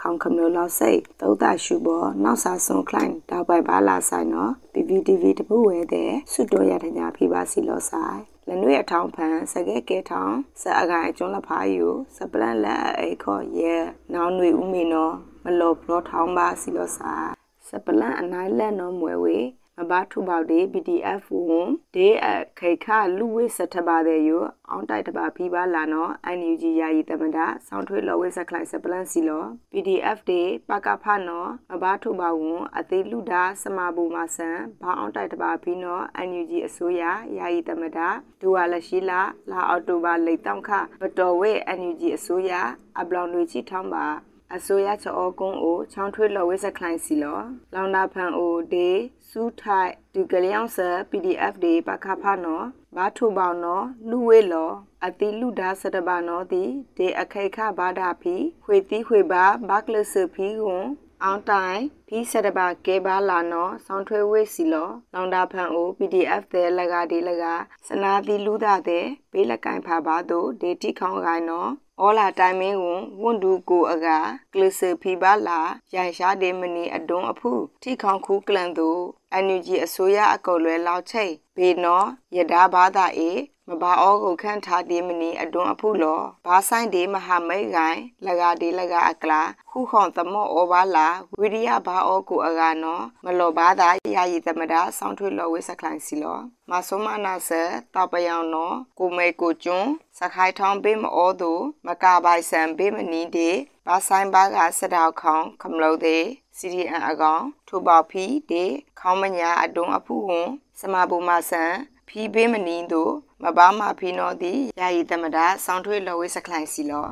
ခေါမြမခေါခမျိုးလောက်စိတ်သုတ်တရှုဘောနောက်စာဆွန်ခလိုင်းတောက်ပိုင်ပါလာဆိုင်နော် PPTV တပူဝဲတဲ့ဆွတ်တော်ရတဲ့ညာဖိပါစီလောဆိုင်လနွေအထောင်းဖန်စကဲကဲထောင်းစအကိုင်ကျွန်းလဖားယူစပလန်လက်အိခေါ်ရဲနောင်ຫນွေဦးမေနော်မလောဘလောထောင်းပါစီလောဆိုင်စပလန်အနိုင်လက်နော်မွဲဝေ မဘာထုပေါဒေ PDF ဝန်ဒေအခိခလူဝိစထပါတဲ့ယအောင်တိုက်တပါဖိပါလာနော် NUG ယာယီတမတာဆောင်းထွေးလောဝိစခလိုက်စပလန်စီလော PDF ဒေပကဖနော်မဘာထုပါဝန်အသေးလူဒါစမဘူမဆန်ဘာအောင်တိုက်တပါဖိနော် NUG အစိုးရယာယီတမတာဒူဝါလရှိလာလာအော်တိုဘာလိတ်တောင်းခဘတော်ဝဲ NUG အစိုးရအပလောင်တွေချီထောင်းပါ အစိုးရချောကုန်းအိုချောင်းထွေးလော်ဝဲစခလိုင်းစီလောလောင်နာဖန်အိုဒေစူးထိုက်ဒီကလျောင်းဆာ PDF ဒေပခဖနော်ဘာထုပေါနော်လူဝဲလောအတိလူဒါစတဘာနော်ဒီဒေအခိခဘာဒာဖီခွေတီခွေပါဘကလဆဖီကွန်အောင်တိုင်ဖီစတဘာကေဘာလာနော်ဆောင်းထွဲဝေးစီလောလောင်တာဖန်အို PDF တဲ့လကဒီလကစနာတိလူဒါတဲ့ဘေးလက်ကင်ဖာပါတို့ဒေတိခေါင်ကိုင်းနော် ဩလာတိုင်မင်းဝန်ဝန်ဒူကိုအကကလစဖီပါလာရိုင်ရှားဒေမနီအဒွန်အဖုထိခေါင်ခူးကလန်တို့အန်ယူဂျီအစိုးရအကုတ်လွဲလောက်ချိတ်ဘေနော်ယဒါဘာသာအေ မဘာအောကိုခန့်ထားဒီမနီအတွန်းအဖုလောဘာဆိုင်ဒီမဟာမိတ်ကိုင်လကဒီလကအကလာခုခွန်သမောဩဘာလာဝိရိယဘာအောကိုအကနောမလောဘာသာယာယီသမဒဆောင်းထွေလောဝိစခလိုင်းစီလောမဆောမနာဆတပယောင်နောကိုမေကိုကျွန်းစခိုင်ထောင်းပေးမဩသူမကပိုင်ဆန်ပေးမနီဒီဘာဆိုင်ဘာကစတောက်ခေါင်ခမလို့သေး CDN အကောင်ထိုပေါဖီဒီခေါမညာအတွန်းအဖုဝန်စမဘူမဆန် ဖီဘေးမနီတို့မဘာမဖီနောသည်ယာယီသမဒဆောင်းထွေးလော်ဝေးစခလိုင်စီလော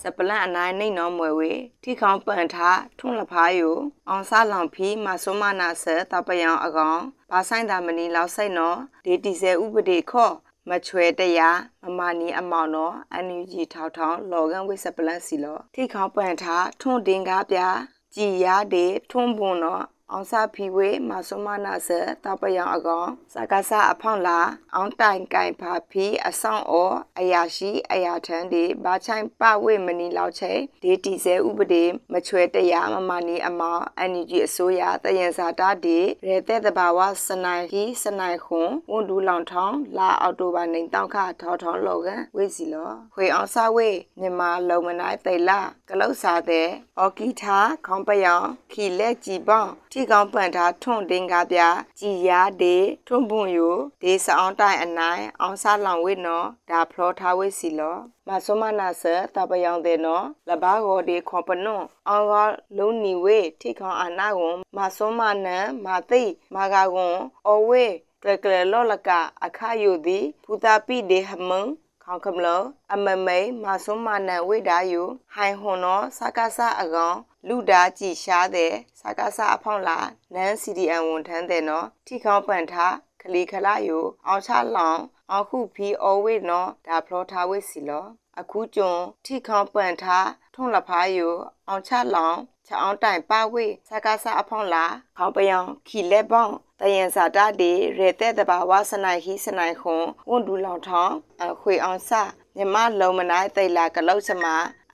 စပလန်အနိုင်နေနောမွယ်ဝေထိခေါပန်ထားထွန်းလဖားယိုအောင်စားလောင်ဖီမဆုမနာဆတပယံအကောင်ဘာဆိုင်တာမနီလောက်စိတ်နောဒေတီဆဲဥပဒေခော့မချွဲတရားမမနီအမောင်နော်အန်ယူဂျီထောက်ထောင်းလော်ကန်ဝိစပလန်စီလောထိခေါပန်ထားထွန်းတင်ကားပြကြည်ရတဲ့ထွန်းပွန်နော် အောင်စာဖီဝေမဆုမနာဆတပယံအကောင်စကားစာအဖောင်းလာအောင်တိုင်ကိုင်ဖာဖီအဆောင်အောအယာရှိအယာထန်းဒီဘာချိုင်ပဝေမနီလောက်ချေဒေတီဆဲဥပဒေမချွဲတရားမမနီအမောင်အန်ဂျီအစိုးရတယံစာတာဒီရဲတဲ့တဘာဝစနိုင်ဟီစနိုင်ခွန်ဝန်ဒူလောင်ထောင်းလာအော်တိုဘာနေတောက်ခထောထောင်းလောကန်ဝေးစီလောခွေအောင်စာဝေမြန်မာလုံမနိုင်သိလာကလုတ်စာတဲ့အော်ကီထာခေါင်းပယောင်ခီလက်ကြည်ပေါထိကောင်းပန်ထားထွန့်တင်ကားပြကြည်ရဒေထွန့်ပွန်ယိုဒေစအောင်တိုင်အနိုင်အောင်ဆလောင်ဝိနော်ဒါဖလောထားဝိစီလောမဆုမနာဆတပယောင်တဲ့နော်လဘာဂောဒီခွန်ပနွန်အောင်ကလုံးနီဝေထိခေါအနာကွန်မဆုမနန်မသိမာဂကွန်အဝေကလကလလောလကအခါယုသည်ဖူတာပိဒေဟမ န်ခေါခမလအမမိန်မဆုမနန်ဝိဒါယုဟိုင်ဟွန်နောစကားစအကောင်လူဒါကြည်ရှားတဲ့စကားစအဖောင်းလာနန်း CDN ဝန်ထမ်းတဲ့နော်ထိခေါပန်ထားခလီခလာယိုအောင်ချလောင်အခုဖီအော်ဝိနော်ဒါဖလောထားဝိစီလောအခုကျွန်းထိခေါပန်ထားထုံးလဖားယိုအောင်ချလောင် ချအောင်တိုင်ပါဝိစကားစအဖောင်းလာခေါပယောင်ခီလက်ပေါင်းတယံစာတတေရေတဲ့တဘာဝစနိုင်ဟိစနိုင်ခွန်ဝန်ဒူလောင်ထောင်းအခွေအောင်စမြမလုံမနိုင်သိလာကလောက်စမ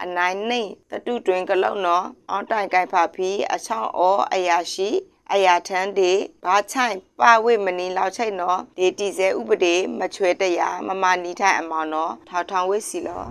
အနိုင်နှိတတုတွင်ကလောက်နော်အောင်တိုင်ကိုင်ဖာဖီအချောင်းအောအယာရှိအယာထန်းဒီဘာချိုင်ပဝိမနီလောက်ချိတ်နော်ဒေတီစဲဥပဒေမချွဲတရားမမနီထိုင်အမောင်နော်ထောက်ထောင်ဝိစီလော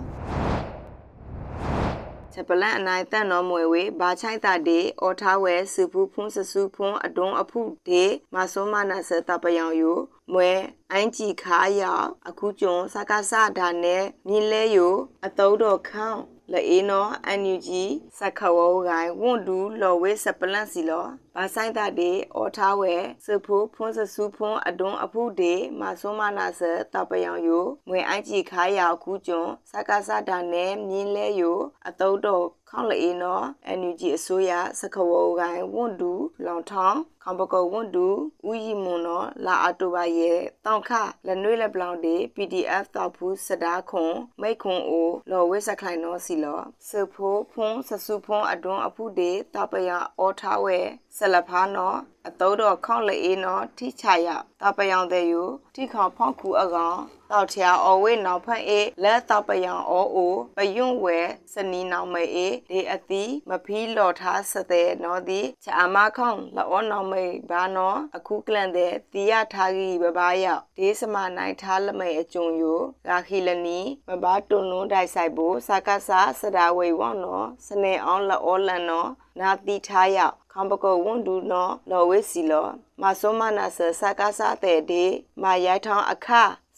ချက်ပလန်အနိုင်တန်တော်မွေဝေဘာချိုက်တာဒေအော်ထားဝဲစုဖူးဖုံးဆဆူဖုံးအတွန်းအဖုဒေမဆောမနာစတပယောင်ယိုမွဲအိုင်းကြည်ခါရောက်အခုကျွန်းစကားစဒါနဲ့မြင်းလဲယိုအတုံးတော်ခေါန့်လေအေနောအန်ယူဂျီစခဝောဂိုင်ဝန်ဒူလော်ဝေးစပလန့်စီလော ဘာဆိုင်တာဒီအော်ထားဝဲစဖိုးဖွန်းစဆူဖွန်းအတွန်းအဖုဒေမဆုမနာစတပယောင်ယိုငွေအိုင်ကြီးခါရခုကျွန်းစကားစတာနဲ့မြင်းလဲယိုအတုံးတော့ခေါလေနော်အန်ယူဂျီအစိုးရစခဝောဂိုင်ဝန်ဒူလောင်ထောင်းခေါပကောဝန်ဒူဥယီမွန်နော်လာအတူပါရဲ့တောင်ခလနွေးလက်ပလောင်ဒီ PDF တောက်ဖူးစဒါခွန်မိတ်ခွန်အိုလော်ဝဲစခိုင်နော်စီလောစဖိုးဖုံးဆဆူဖုံးအတွန်းအဖုဒေတပယအောထားဝဲဆလဖာနော် အတုံးတော့ခေါလေအေးနော်ထိချရတပယောင်တဲ့ယူထိခေါဖောက်ခုအကောင်တောက်ချာအော်ဝေးနောက်ဖက်အေးလက်တပယောင်အော်အိုပယွန့်ဝဲစနီနောင်မေအေးဒီအတိမဖီးလော်ထားစတဲ့နော်ဒီချာမခေါင်လောနောင်မေဘာနော်အခုကလန်တဲ့တီရထားကြီးဘဘာရောက်ဒီစမနိုင်ထားလမေအကျုံယိုရာခီလနီမဘာတွန်းနွန်တိုက်ဆိုင်ဖို့စကားစာစဒါဝေဝေါနော်စနေအောင်လောလန်နော်နာတိထားရောက်ခံပကောဝန်ဒူနော်လော်ဝေစီလောမဆုမနာဆစကားစာတဲ့ဒီမာရိုက်ထောင်းအခ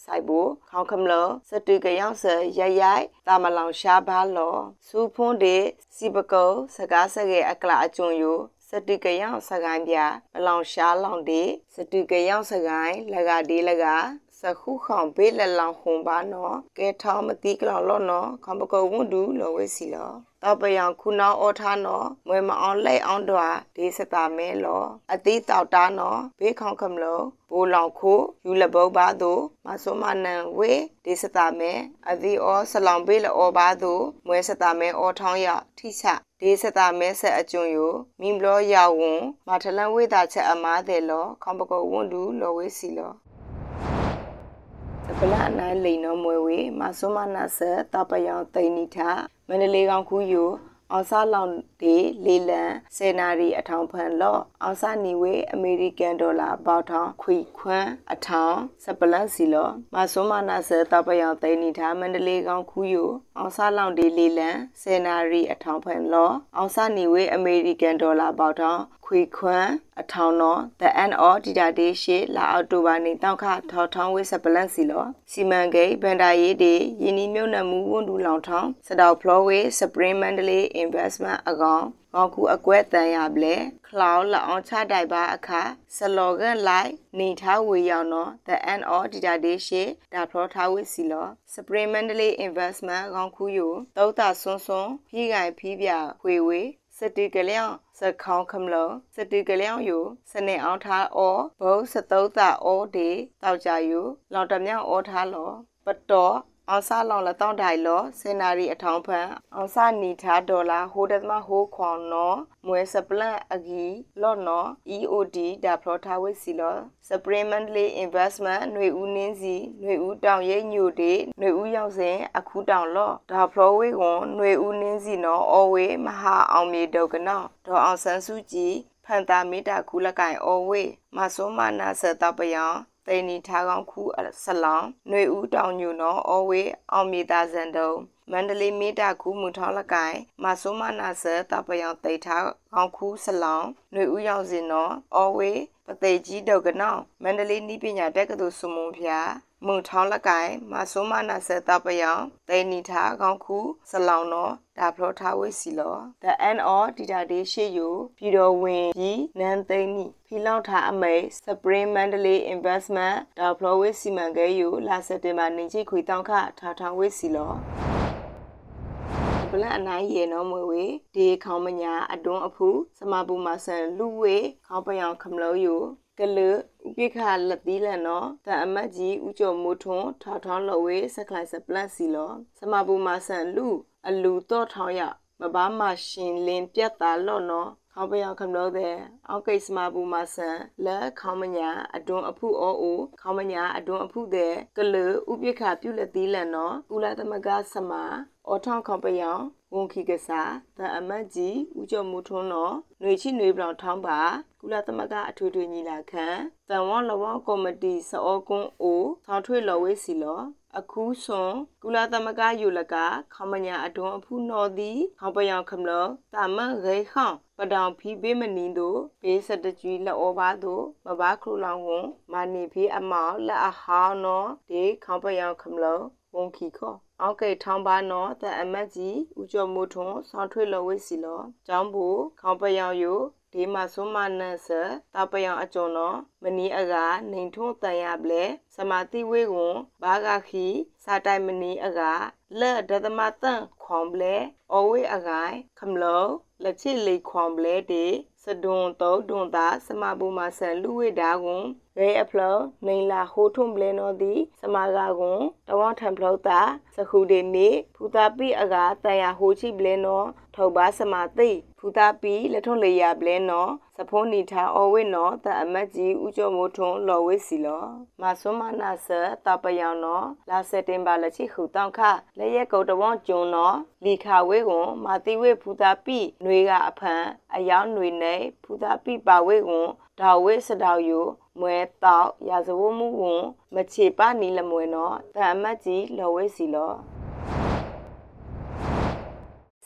ဆိုင်ဘူခေါခမလစတူကယောင်ဆရရိုက်တာမလောင်ရှားပါလောစူဖွန်းဒီစီပကောစကားစကေအကလာအကျုံယိုစတုကယောင်စကိုင်းပြဘလောင်ရှားလောင်ဒီစတုကယောင်စကိုင်းလကဒီလက စခုခေါဘေးလလောင်ခုံပါနော်ကဲထောင်းမတိကလောလောနော်ခမကောဝွန်ဒူလောဝဲစီလောတော့ပယံခုနောအောထားနော်မွေမအောင်လက်အောင်တွာဒီစတာမဲလောအတိတောက်တာနော်ဘေးခေါခမလို့ဘူလောင်ခိုယူလဘောပါတို့မဆုမနန်ဝေဒီစတာမဲအတိဩဆလောင်ဘေးလောပါတို့မွေစတာမဲအောထောင်းရထိချဒေစတာမဲဆက်အကျွန်းယိုမိမလောရဝွန်မာထလန်ဝေတာချက်အမားတဲ့လောခေါပကောဝွန်ဒူလောဝေစီလော ပလအနိုင်လိန်နော်မွေဝေမဆုမနာဆတပယောင်တိန်နီထမန္တလေးကောင်ခူးယိုအောင်စားလောင်ဒီလေလန်စေနာရီအထောင်ဖန်လော့အောင်စားနီဝေအမေရိကန်ဒေါ်လာပေါထောင်ခွေခွန်းအထောင်စပလတ်စီလော့မဆုမနာဆတပယောင်တိန်နီထားမန္တလေးကောင်ခူးယိုအောင်စားလောင်ဒီလေလန်စေနာရီအထောင်ဖန်လော့အောင်စားနီဝေအမေရိကန်ဒေါ်လာပေါထောင် ခွေခွန်းအထောင်နော် the end of data day ရှေလာအောက်တိုဘာနေတောက်ခထောက်ထောင်းဝေးစပလန့်စီလောစီမံကိန်းဗန်ဒါရေးဒီယင်းနီမြုံနမှုဝန်ဒူလောင်ထောင်းစတောက်ဖလောဝေး spring mandalay investment အကောင်ကောက်ခုအကွဲတန်ရပလေခလောက်လောင်ချတိုက်ပါအခါစလောဂန်လိုက်နေထားဝေရောက်နော် the end of data day ရှေဒါဖလောထားဝေးစီလော spring mandalay investment ကောက်ခုယိုတောက်တာဆွန်းဆွန်းဖြီးကင်ဖြီးပြခွေဝေး စတိကလျောင်းစခေါင်းခမလုံးစတိကလျောင်းယူစနေအောင်ထားအောဘုံစတုတ်တာအောဒီတောက်ကြယူလောင်တမြောင်းအောထားလော ပတော် အောင်စားလောင်လတောင်းတိုင်လောစင်နာရီအထောင်ဖန်အောင်စားနီထားဒေါ်လာဟိုဒသမဟိုခွန်နော်မွဲစပလန့်အဂီလော့နော် EOD ဒါဖလောထားဝိစီလော supplementary investment ຫນွေဦးနင်းစီຫນွေဦးတောင်ရိပ်ညိုတေຫນွေဦးရောက်စဉ်အခုတောင်လော့ဒါဖလောဝေးကွန်ຫນွေဦးနင်းစီနော်အော်ဝေးမဟာအောင်မြေဒုတ်ကနော်ဒေါ်အောင်ဆန်းစုကြည်ဖန်တာမီတာကူလကိုင်အော်ဝေးမဆိုးမနာဆတပယောင် တိန်နီထားကောင်းခုဆလောင်ຫນွေဦးတောင်ညူနော်အော်ဝေးအောင်မြေတာဇန်တုံမန္တလေးမေတ္တာကူမူထောင်းလကိုင်မဆိုးမနာဆတပယောင်တိတ်ထားကောင်းခုဆလောင်ຫນွေဦးရောက်စဉ်နော်အော်ဝေးပသိကြီးဒုတ်ကနောင်မန္တလေးနီးပညာတက္ကသိုလ်စုံမုံဖျား မုံထောင်းလကိုင်မဆိုးမနာဆတပယောင်တိန်နီထားကောင်းခုဆလောင်နော်ဒါဖလောထားဝိစီလော the end of data day ရှေ့ယူပြည်တော်ဝင်ပြီးနန်းသိန်းနီဖီလောက်ထားအမိတ် spring mandalay investment ဒါဖလောဝိစီမံကိန်းယူလာစက်တင်ဘာနေချိခွေတောင်းခထားထောင်းဝိစီလောပလန်အနိုင်ရေနော်မွေဝေဒီခေါမညာအတွန်းအဖူစမပူမဆန်လူဝေခေါပယောင်ခမလို့ယူ ကလဥပိခလက်သီးလန်နော်တန်အမတ်ကြီးဥကျော်မိုးထွန်းထောက်ထောင်းလော်ဝေစကလိုက်စပလတ်စီလောစမပူမဆန်လူအလူတော့ထောင်းရမဘာမရှင်လင်းပြတ်တာလော့နော်ခေါပယောင်ခမလို့တဲ့အောက်ကိစ္စမဘူမဆန်လက်ခေါမညာအတွန်းအဖုအောအိုခေါမညာအတွန်းအဖုတဲ့ကလဥပိခပြုလက်သီးလန်နော်ကုလသမဂစမအောထောင်းခေါပယောင် ဝန်ခိကစားတန်အမတ်ကြီးဦးကျော်မူထွန်းတော်ຫນွေချိຫນွေပြောင်ထောင်းပါကုလသမဂ္ဂအထွေထွေညီလာခံတန်ဝေါလဝကော်မတီစောကွန်းအိုထောင်းထွေလော်ဝေးစီလောအခုဆွန်ကုလသမဂ္ဂယူလကခမညာအတွန်းအဖူနော်သည်ခေါပယောင်ခမလတာမရေခေါပဒောင်ဖီဘေးမနီတို့ဘေးစတကြွီလောဘာတို့မဘာခရူလောင်ဝန်မာနီဖီအမောက်လက်အဟောင်းနော်ဒီခေါပယောင်ခမလ ဝန်ခီခောအောက်ကေထောင်းပါနော်တအမတ်ကြီးဦးကျော်မိုးထွန်းဆောင်းထွေလော်ဝိစီလောကျောင်းဘူခေါပယောင်ယိုဒီမှာဆွမ်းမနတ်ဆတပယောင်အကျုံနော်မနီအကနေထုံးတန်ရပလေစမာတိဝေကွန်ဘာဂခီစာတိုင်မနီအကလက်ဒသမတန်ခွန်ပလေအဝေအကိုင်ခမလောလက်ချစ်လေးခွန်ပလေတီစ ဒွန်တောဒွန်တာစမဘူမဆန်လူဝေဒါကွန်ရေအဖလောနေလာဟိုထုံပလေနောဒီစမကာကွန်တဝထံဖလောတာစခုဒေနေဖူတာပိအကတန်ရဟိုချိပလေနောထောက်ပါစမသိ ဖူတာပိလက်ထွန်လေရပလေနောစဖုန်နီထာအဝိနောတအမတ်ကြီးဦးကျော်မိုးထွန်းလော်ဝိစီလောမဆွမ်းမနာဆတပယောင်နောလာစက်တင်ဘာလက်ချိခုတောင်ခလက်ရက်ကုတ်တဝွန်ကျုံနောလီခါဝေကွန်မာတိဝေဖူတာပိຫນွေကအဖန်အယောင်ຫນွေနေဖူတာပိပါဝေကွန်ဒါဝေစတောက်ယိုမွဲတောက်ရာဇဝမှုဝန်မချေပနီလမွေနောတအမတ်ကြီးလော်ဝိစီလော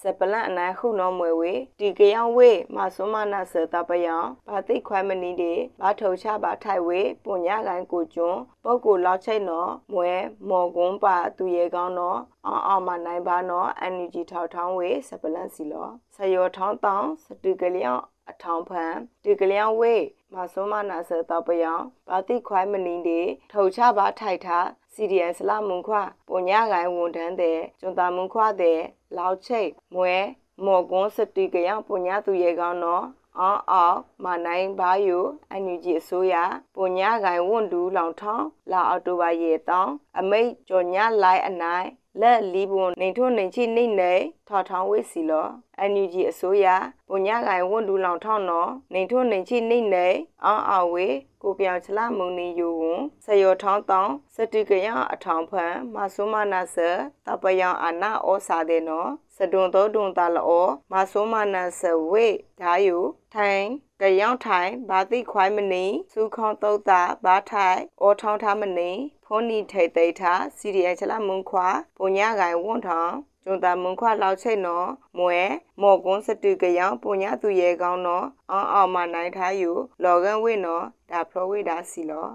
စပလန်အနိုင်ခုနောမွေဝေတီကယောင်ဝေမဆွမနာစတပယံဘာတိခွိုင်းမနီဒီဘာထုံချဘာထိုက်ဝေပွန်ညကိုင်ကိုကျွန်းပုတ်ကိုလောက်ချိတ်နောမွဲမော်ကွန်းပါသူရေကောင်းနောအောင်းအောင်မနိုင်ပါနောအန်ယူဂျီထောက်ထောင်းဝေစပလန်စီလောဆယောထောင်းတောင်းစတူကလျောင်းအထောင်ဖန်ဒီကလျောင်းဝေမဆွမနာစတပယံဘာတိခွိုင်းမနီဒီထုံချဘာထိုက်ထား CDS လာမုန်ခွပုံညကိုင်ဝန်တန်းတဲ့ကျွန်းတာမုန်ခွတဲ့လောက်ချိတ်မွဲမော်ကွန်းစတီကယောင်ပုံညသူရေကောင်းတော့အောင်းအောက်မနိုင်ဘာယိုအန်ယူဂျီအစိုးရပုံညကိုင်ဝန်ဒူးလောင်ထောင်းလာအော်တိုဘာရေတောင်းအမိတ်ကြော်ညလိုက်အနိုင် လက်လီဘွန်နေထွန်းနေချိနေနေထော်ထောင်းဝေးစီလောအန်ယူဂျီအစိုးရပုံညကိုင်ဝန်ဒူးလောင်ထောင်းနော်နေထွန်းနေချိနေနေအောင်းအောက်ဝေးကိုပြောင်ချလာမုန်နီယိုဝန်ဆယောထောင်းတောင်းစတိကရအထောင်ဖန်မဆုမနာဆတပယံအနာဩစာတဲ့နော်စဒွန်တော်ဒွန်တလောမဆုမနာဆဝေဓာယုထိုင် ကယောင်ထိုင်ဘာတိခွိုင်းမနီစုခေါတုတ်တာဘာထိုင်အောထောင်းထားမနီဖုန်နီထိတ်သိထားစီရီယချလာမုန်ခွာပုံညကိုင်ဝွန်ထောင်းကျုံတာမုန်ခွလောက်ချိတ်နော်မွဲမော်ကွန်းစတူကယောင်ပုံညသူရဲကောင်းနော်အောင်းအောင်မနိုင်ထားယူလော်ကန်ဝိနော်ဒါဖလိုဝိဒါစီလော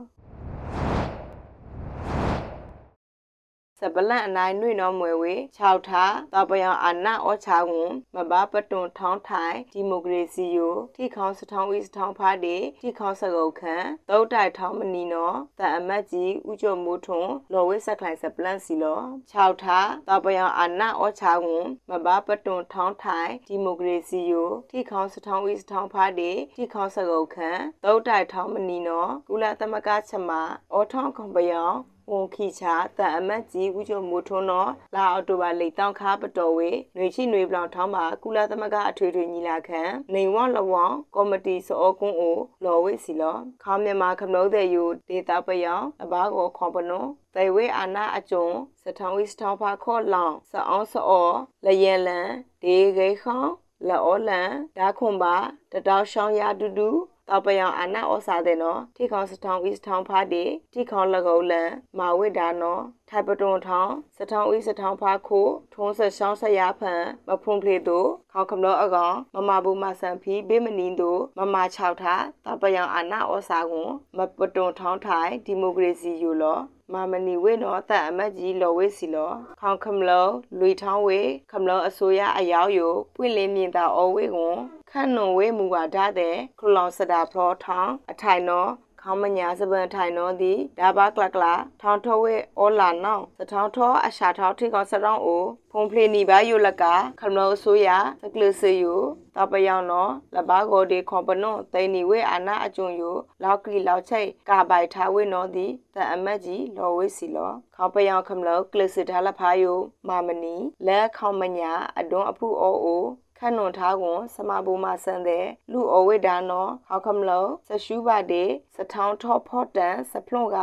စပလန့်အနိုင်နှွေနော်မွယ်ဝေ6ထားတပယံအနာဩချာဝန်မဘာပတွန်ထောင်းထိုင်ဒီမိုကရေစီယိုထိခေါင်းစထောင်းဝီစထောင်းဖားဒီထိခေါင်းစကုတ်ခန့်သုတ်တိုက်ထောင်းမနီနော်တန်အမတ်ကြီးဥကျော်မိုးထွန်းလော်ဝေဆက်ခိုင်စပလန့်စီလော6ထားတပယံအနာဩချာဝန်မဘာပတွန်ထောင်းထိုင်ဒီမိုကရေစီယိုထိခေါင်းစထောင်းဝီစထောင်းဖားဒီထိခေါင်းစကုတ်ခန့်သုတ်တိုက်ထောင်းမနီနော်ကုလသမဂ္ဂချက်မှာအောထောင်းခွန်ပယံ ဝန်ခီချာတန်အမတ်ကြီးဦးကျော်မိုးထွန်းတော်လာအော်တိုဘာလိတ်တောင်ခါပတော်ဝေနှွေချိနှွေပလောင်ထောင်းမှာကုလသမဂ္ဂအထွေထွေညီလာခံနေဝလဝကော်မတီစောကွန်းအိုလော်ဝိစီလောခေါမြန်မာခမလို့တဲ့ယူဒေတာပယောင်အဘာကိုခွန်ပနုံတိုင်ဝေအာနာအကျုံစထောင်းဝိစထောင်းဖာခော့လောင်စအောင်စောလယံလန်ဒေဂေခေါလော်လန်ဒါခွန်ပါတတောက်ရှောင်းရတူတူ တောပယံအနာဩစာတဲ့နော်ထိခေါစထောင်းဤစထောင်းဖားတီထိခေါလကုလန်မာဝိဒါနော်ထိုင်ပတွန်ထောင်းစထောင်းဤစထောင်းဖားခိုထုံးဆက်ရှောင်းဆက်ရဖန်မဖုန်ဖလေတို့ခေါခမလောအကောင်မမဘူးမဆန်ဖီဘေးမနင်းတို့မမ6ထားတောပယံအနာဩစာကွန်မပတွန်ထောင်းထိုင်ဒီမိုကရေစီယူလော မာမနီဝေနော်တန်အမတ်ကြီးလော်ဝေစီလောခေါခမလောလွေထောင်းဝေခမလောအစိုးရအယောက်ယိုပွင့်လင်းမြင်သာအော်ဝေကွန်ခန့်နုံဝေမူပါဒါတဲ့ခလောင်စတာဖလောထောင်းအထိုင်နော် ခေါမညာစပန်ထိုင်နော်ဒီဒါဘာကလကလာထောင်းထောဝဲအောလာနောင်စထောင်းထောအရှာထောင်းထိကောင်စတောင်းအိုဖုန်ဖလီနီဘာယိုလကခမလို့ဆိုရစကလစေယိုတပယောင်နော်လဘာဂောဒီခွန်ပနွန်တိန်နီဝဲအာနာအကျုံယိုလောက်ကလီလောက်ချိတ်ကာပိုက်ထားဝဲနော်ဒီတန်အမတ်ကြီးလော်ဝဲစီလောခေါပယောင်ခမလို့ကလစ်စထားလဖာယိုမာမနီလက်ခေါမညာအတွန်းအဖူအိုအို ခန့်နွန်ထားကွန်စမဘူမဆန်တဲ့လူအဝိဒါနောဟောက်ခမလောစရှူပါတေစထောင်းထောဖော့တန်စဖလွန်က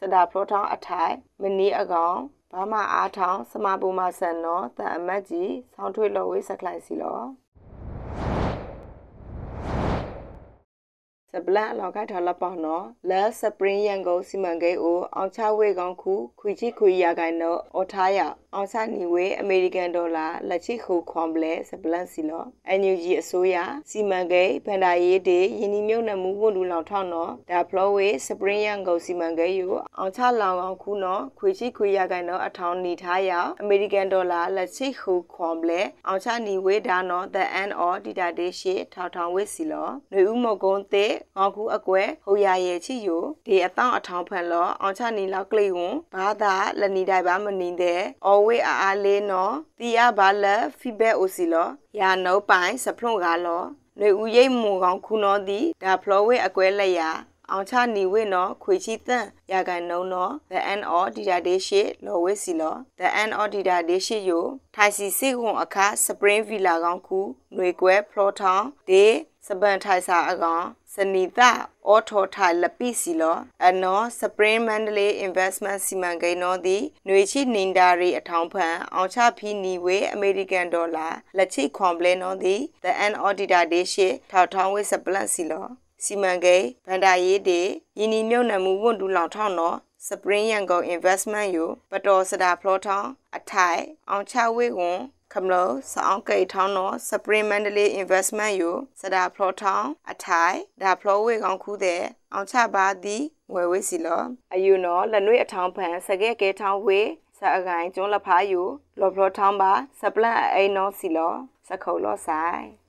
စဒါဖလောထောင်းအထိုင်မနီအကောင်ဘာမအားထောင်းစမဘူမဆန်နောတန်အမတ်ကြီးဆောင်းထွေလော်ဝေးစကလိုက်စီလော စပလန်အလောက်ခိုက်ထော်လပောင်းနော်လဲစပရင်ရန်ကုန်စီမံကိန်းကိုအောင်ချဝေကောင်ခုခွေချီခွေရကိုင်တော့အော်ထားရအောင်ချနီဝေအမေရိကန်ဒေါ်လာလက်ချိခုခွန်ပလဲစပလန်စီလောအန်ယူဂျီအစိုးရစီမံကိန်းဗန္ဒာရေးတေယင်းဒီမြုံနမှုဝန်လူလောင်ထောင်းနော်ဒါဖလောဝေစပရင်ရန်ကုန်စီမံကိန်းကိုအောင်ချလောင်ကောင်ခုနော်ခွေချီခွေရကိုင်တော့အထောင်းနေထားရအမေရိကန်ဒေါ်လာလက်ချိခုခွန်ပလဲအောင်ချနီဝေဒါနော် the end or data day ရှေထောက်ထောင်ဝေစီလောຫນွေဦးမကုန်းတဲ့ငေါကူအကွယ်ဟိုရရဲ့ချီယိုဒေအတောင့်အထောင်ဖန်လောအောင်ချနေလောက်ကလေးဝန်ဘာသာလနီတိုင်ပါမနီတဲ့အော်ဝေးအားအားလေးနော်တီယာဘာလက်ဖီဘက်အိုစီလောရာနှုတ်ပိုင်စဖလွန်ကားလောနေဦးရိတ်မူကောင်ခုနောသည်ဒါဖလောဝေးအကွယ်လက်ရာအောင်ချနေဝေနော်ခွေချီတန့်ရာကန်နှုံနော် the end of data day ရှိလော်ဝေးစီလော the end of data day ရှိယိုထိုင်စီစေခွန်အခါ spring villa ကောင်ခုຫນွေကွဲဖလောထောင်းဒေစပန်ထိုင်စာအကောင် စနီတာအော်ထောထိုင်လပိစီလောအနော်စပရင်မန္တလေး investment စီမံကိန်းတော်သည်ຫນွေချိနင်ဒါရီအထောင်ဖန်အောင်ချဖီနီဝေအမေရိကန်ဒေါ်လာလက်ချိခွန်ပလဲနော်သည် the end auditor day ရှိထောက်ထောင်းဝေစပလန့်စီလောစီမံကိန်းဗန္ဒာရေးတေယင်းဒီမြုံနမှုဝန်တူလောင်ထောင်းနော်စပရင်ရန်ကုန် investment ယူပတော်စတာဖလောထောင်းအထိုင်အောင်ချဝေကွန် ခမလို့စအောင်ကိထောင်းတော့စပရင်မန္တလေး investment ယူစဒါဖလောထောင်းအထိုင်ဒါဖလောဝေကောင်ခုတဲ့အောင်ချပါသည်ဝယ်ဝေးစီလောအယူနော်လနွေအထောင်းဖန်စကဲကဲထောင်းဝေစအကိုင်ကျွန်းလဖားယူလော်ဖလောထောင်းပါစပလန့်အိနောစီလောစခုံလောဆိုင်